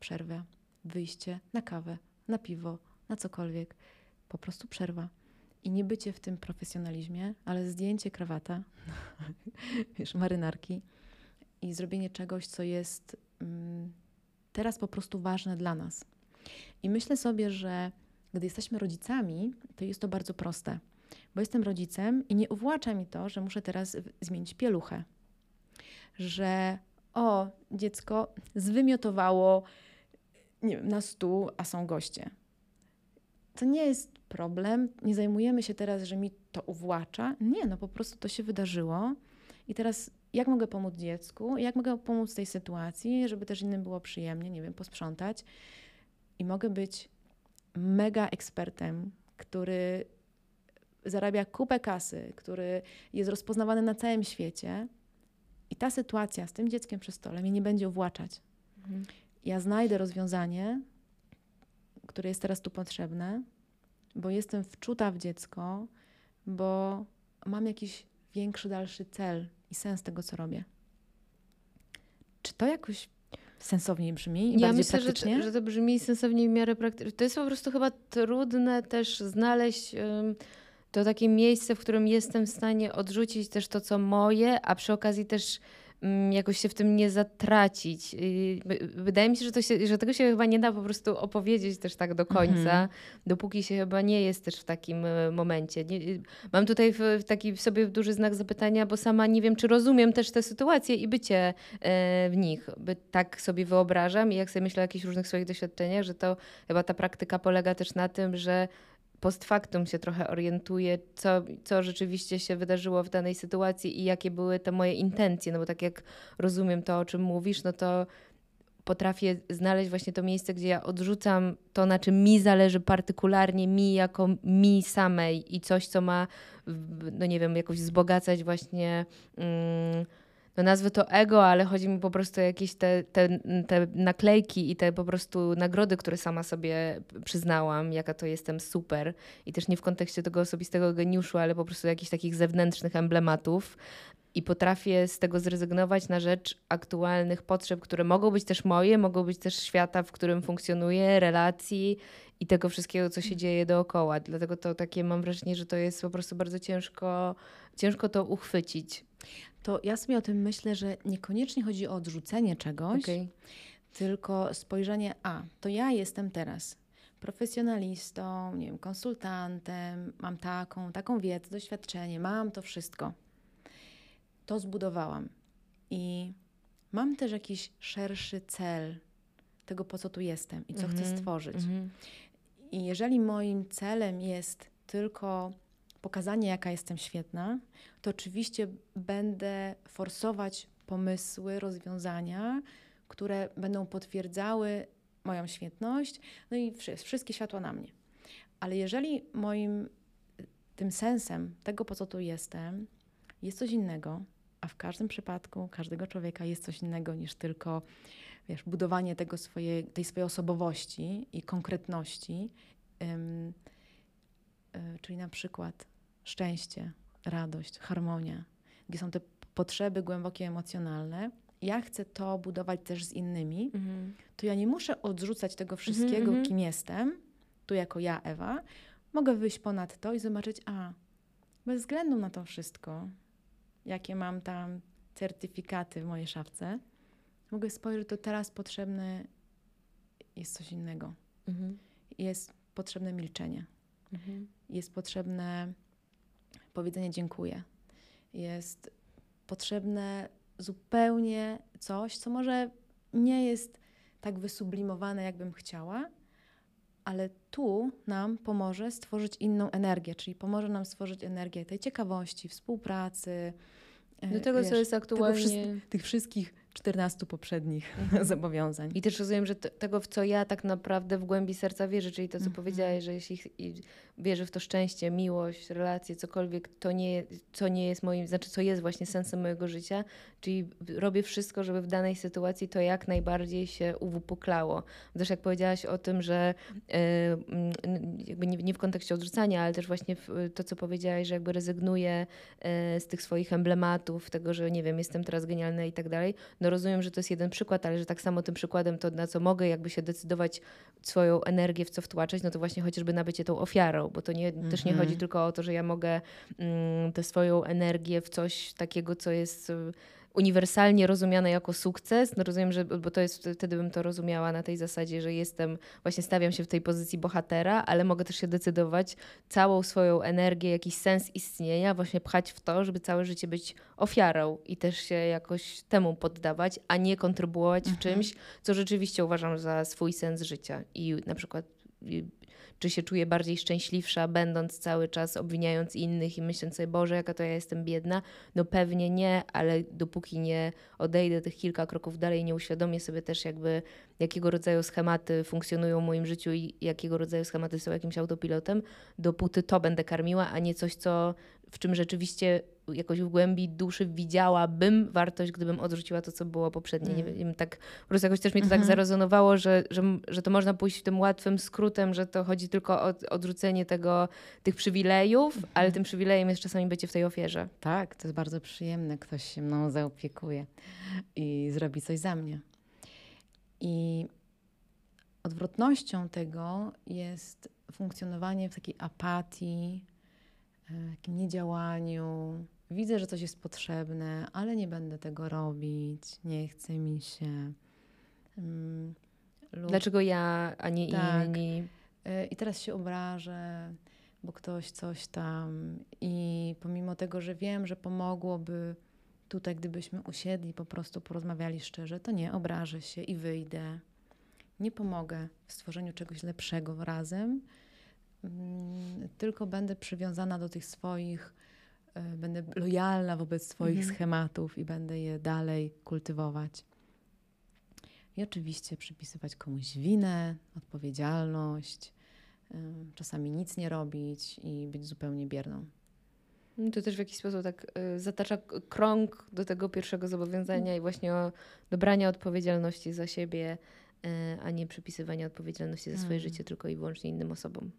A: przerwa wyjście na kawę, na piwo, na cokolwiek. Po prostu przerwa. I nie bycie w tym profesjonalizmie, ale zdjęcie krawata, wiesz, marynarki i zrobienie czegoś, co jest mm, teraz po prostu ważne dla nas. I myślę sobie, że gdy jesteśmy rodzicami, to jest to bardzo proste, bo jestem rodzicem i nie uwłacza mi to, że muszę teraz zmienić pieluchę. Że o, dziecko zwymiotowało nie wiem, na stół, a są goście. To nie jest problem. Nie zajmujemy się teraz, że mi to uwłacza. Nie, no po prostu to się wydarzyło. I teraz jak mogę pomóc dziecku? Jak mogę pomóc tej sytuacji, żeby też innym było przyjemnie, nie wiem, posprzątać. I mogę być mega ekspertem, który zarabia kupę kasy, który jest rozpoznawany na całym świecie. I ta sytuacja z tym dzieckiem przy stole mnie nie będzie uwłaczać. Mhm ja znajdę rozwiązanie, które jest teraz tu potrzebne, bo jestem wczuta w dziecko, bo mam jakiś większy, dalszy cel i sens tego, co robię. Czy to jakoś sensowniej brzmi i ja
B: myślę,
A: praktycznie?
B: Że, że to brzmi sensowniej w miarę praktycznie. To jest po prostu chyba trudne też znaleźć um, to takie miejsce, w którym jestem w stanie odrzucić też to, co moje, a przy okazji też jakoś się w tym nie zatracić. Wydaje mi się, że, to się, że tego się chyba nie da po prostu opowiedzieć też tak do końca, mhm. dopóki się chyba nie jest też w takim e, momencie. Nie, mam tutaj w, w taki w sobie duży znak zapytania, bo sama nie wiem, czy rozumiem też te sytuacje i bycie e, w nich. By tak sobie wyobrażam i jak sobie myślę o jakichś różnych swoich doświadczeniach, że to chyba ta praktyka polega też na tym, że post factum się trochę orientuję, co, co rzeczywiście się wydarzyło w danej sytuacji i jakie były te moje intencje. No bo tak jak rozumiem to, o czym mówisz, no to potrafię znaleźć właśnie to miejsce, gdzie ja odrzucam to, na czym mi zależy partykularnie, mi jako mi samej i coś, co ma, no nie wiem, jakoś wzbogacać właśnie. Mm, no nazwę to ego, ale chodzi mi po prostu o jakieś te, te, te naklejki i te po prostu nagrody, które sama sobie przyznałam, jaka to jestem super. I też nie w kontekście tego osobistego geniuszu, ale po prostu jakichś takich zewnętrznych emblematów. I potrafię z tego zrezygnować na rzecz aktualnych potrzeb, które mogą być też moje, mogą być też świata, w którym funkcjonuję, relacji i tego wszystkiego, co się dzieje dookoła. Dlatego to takie mam wrażenie, że to jest po prostu bardzo ciężko, ciężko to uchwycić
A: to ja sobie o tym myślę, że niekoniecznie chodzi o odrzucenie czegoś, okay. tylko spojrzenie, a to ja jestem teraz profesjonalistą, nie wiem, konsultantem, mam taką, taką wiedzę, doświadczenie, mam to wszystko. To zbudowałam. I mam też jakiś szerszy cel tego, po co tu jestem i co mm -hmm. chcę mhm, stworzyć. Mm -hmm. I jeżeli moim celem jest tylko pokazanie, jaka jestem świetna, to oczywiście będę forsować pomysły, rozwiązania, które będą potwierdzały moją świetność, no i wszystkie światła na mnie. Ale jeżeli moim tym sensem tego, po co tu jestem, jest coś innego, a w każdym przypadku każdego człowieka jest coś innego niż tylko wiesz, budowanie tego swoje, tej swojej osobowości i konkretności, ym, y, czyli na przykład szczęście, radość, harmonia, gdzie są te potrzeby głębokie emocjonalne. Ja chcę to budować też z innymi, mhm. to ja nie muszę odrzucać tego wszystkiego, mhm, kim jestem, tu jako ja, Ewa. Mogę wyjść ponad to i zobaczyć, a bez względu na to wszystko, jakie mam tam certyfikaty w mojej szafce, mogę spojrzeć, to teraz potrzebne jest coś innego. Mhm. Jest potrzebne milczenie. Mhm. Jest potrzebne powiedzenie dziękuję. Jest potrzebne zupełnie coś, co może nie jest tak wysublimowane, jakbym chciała, ale tu nam pomoże stworzyć inną energię, czyli pomoże nam stworzyć energię tej ciekawości, współpracy.
B: Do tego, wiesz, co jest aktualnie.
A: tych wszystkich 14 poprzednich mhm. zobowiązań.
B: I też rozumiem, że tego, w co ja tak naprawdę w głębi serca wierzę, czyli to, co mhm. powiedziałeś, że jeśli wierzę w to szczęście, miłość, relacje, cokolwiek, to nie, co nie jest moim, znaczy co jest właśnie sensem mojego życia, czyli robię wszystko, żeby w danej sytuacji to jak najbardziej się uwypuklało. Też jak powiedziałaś o tym, że yy, jakby nie, nie, w kontekście odrzucania, ale też właśnie to, co powiedziałaś, że jakby rezygnuję yy, z tych swoich emblematów, tego, że nie wiem, jestem teraz genialna i tak dalej, no rozumiem, że to jest jeden przykład, ale że tak samo tym przykładem to, na co mogę jakby się decydować swoją energię w co wtłaczać, no to właśnie chociażby na bycie tą ofiarą, bo to nie, mm -hmm. też nie chodzi mhm. tylko o to, że ja mogę mm, tę swoją energię w coś takiego, co jest uniwersalnie rozumiane jako sukces. No rozumiem, że, bo to jest, wtedy bym to rozumiała na tej zasadzie, że jestem, właśnie stawiam się w tej pozycji bohatera, ale mogę też się decydować całą swoją energię, jakiś sens istnienia właśnie pchać w to, żeby całe życie być ofiarą i też się jakoś temu poddawać, a nie kontrybuować mhm. w czymś, co rzeczywiście uważam za swój sens życia. I na przykład czy się czuję bardziej szczęśliwsza, będąc cały czas obwiniając innych i myśląc sobie, Boże, jaka to ja jestem biedna? No pewnie nie, ale dopóki nie odejdę tych kilka kroków dalej, nie uświadomię sobie też jakby, jakiego rodzaju schematy funkcjonują w moim życiu i jakiego rodzaju schematy są jakimś autopilotem, dopóty to będę karmiła, a nie coś, co w czym rzeczywiście jakoś w głębi duszy widziałabym wartość, gdybym odrzuciła to, co było poprzednie. Mm. Nie wiem, tak, po prostu jakoś też mi to mm -hmm. tak mhm. zarezonowało, że, że, że to można pójść tym łatwym skrótem, że to chodzi tylko o odrzucenie tego, tych przywilejów, mm -hmm. ale tym przywilejem jest czasami bycie w tej ofierze.
A: Tak, to jest bardzo przyjemne. Ktoś się mną zaopiekuje i zrobi coś za mnie. I odwrotnością tego jest funkcjonowanie w takiej apatii, takim niedziałaniu. Widzę, że coś jest potrzebne, ale nie będę tego robić, nie chce mi się.
B: Um, lub... Dlaczego ja, a nie tak. inni?
A: E, I teraz się obrażę, bo ktoś coś tam. I pomimo tego, że wiem, że pomogłoby tutaj, gdybyśmy usiedli, po prostu porozmawiali szczerze, to nie, obrażę się i wyjdę. Nie pomogę w stworzeniu czegoś lepszego razem Mm, tylko będę przywiązana do tych swoich, e, będę lojalna wobec swoich mhm. schematów i będę je dalej kultywować. I oczywiście przypisywać komuś winę, odpowiedzialność, e, czasami nic nie robić i być zupełnie bierną.
B: No to też w jakiś sposób tak y, zatacza krąg do tego pierwszego zobowiązania i właśnie o dobrania odpowiedzialności za siebie, a nie przypisywania odpowiedzialności za swoje hmm. życie tylko i wyłącznie innym osobom.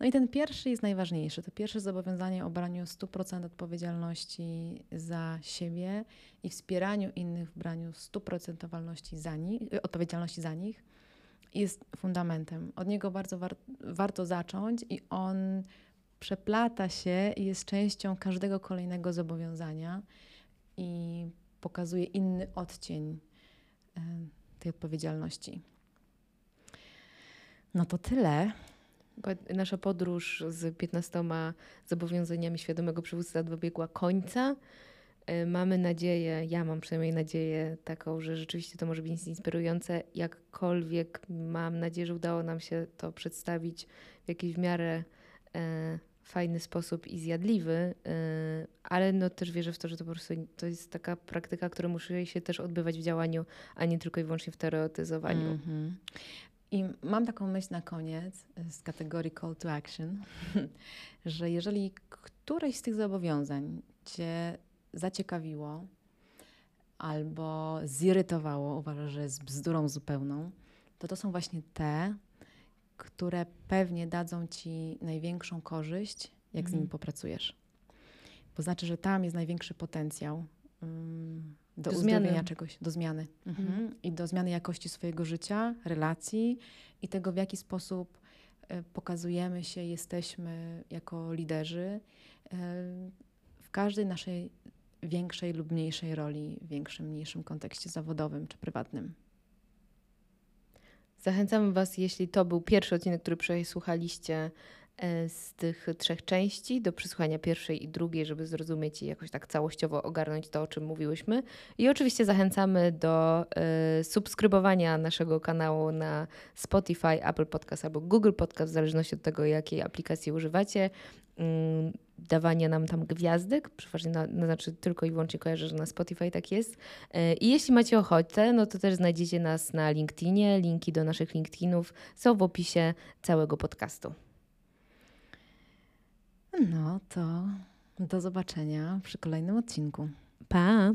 A: No i ten pierwszy jest najważniejszy. To pierwsze zobowiązanie o braniu 100% odpowiedzialności za siebie i wspieraniu innych w braniu 100% za nich, y, odpowiedzialności za nich jest fundamentem. Od niego bardzo war warto zacząć i on przeplata się i jest częścią każdego kolejnego zobowiązania i pokazuje inny odcień tej odpowiedzialności. No to tyle.
B: Nasza podróż z 15 zobowiązaniami świadomego przywództwa dobiegła końca. E, mamy nadzieję, ja mam przynajmniej nadzieję taką, że rzeczywiście to może być inspirujące. Jakkolwiek mam nadzieję, że udało nam się to przedstawić w jakiejś w miarę e, fajny sposób i zjadliwy, e, ale no też wierzę w to, że to po prostu to jest taka praktyka, która musi się też odbywać w działaniu, a nie tylko i wyłącznie w teoretyzowaniu.
A: Mhm. I mam taką myśl na koniec e, z kategorii call to action, że jeżeli któreś z tych zobowiązań Cię zaciekawiło albo zirytowało, uważasz, że jest bzdurą zupełną, to to są właśnie te, które pewnie dadzą Ci największą korzyść, jak z
B: Mhm.
A: nimi popracujesz. Bo znaczy, że tam jest największy potencjał do,
B: Do zmiany.
A: czegoś, do zmiany. Mhm.
B: Mhm.
A: I do zmiany jakości swojego życia, relacji i tego, w jaki sposób e, pokazujemy się, jesteśmy jako liderzy e, w każdej naszej większej lub mniejszej roli, w większym, mniejszym kontekście zawodowym czy prywatnym.
B: Zachęcamy Was, jeśli to był pierwszy odcinek, który przesłuchaliście z tych trzech części, do przesłuchania pierwszej i drugiej, żeby zrozumieć i jakoś tak całościowo ogarnąć to, o czym mówiłyśmy. I oczywiście zachęcamy do e, subskrybowania naszego kanału na Spotify, Apple Podcast albo Google Podcast, w zależności od tego, jakiej aplikacji używacie. Mm, Dawania nam tam gwiazdek, przeważnie na, znaczy tylko i wyłącznie kojarzę, że na Spotify tak jest. E, I jeśli macie ochotę, no to też znajdziecie nas na LinkedInie. Linki do naszych LinkedInów są w opisie całego podcastu.
A: No to do zobaczenia przy kolejnym odcinku.
B: Pa!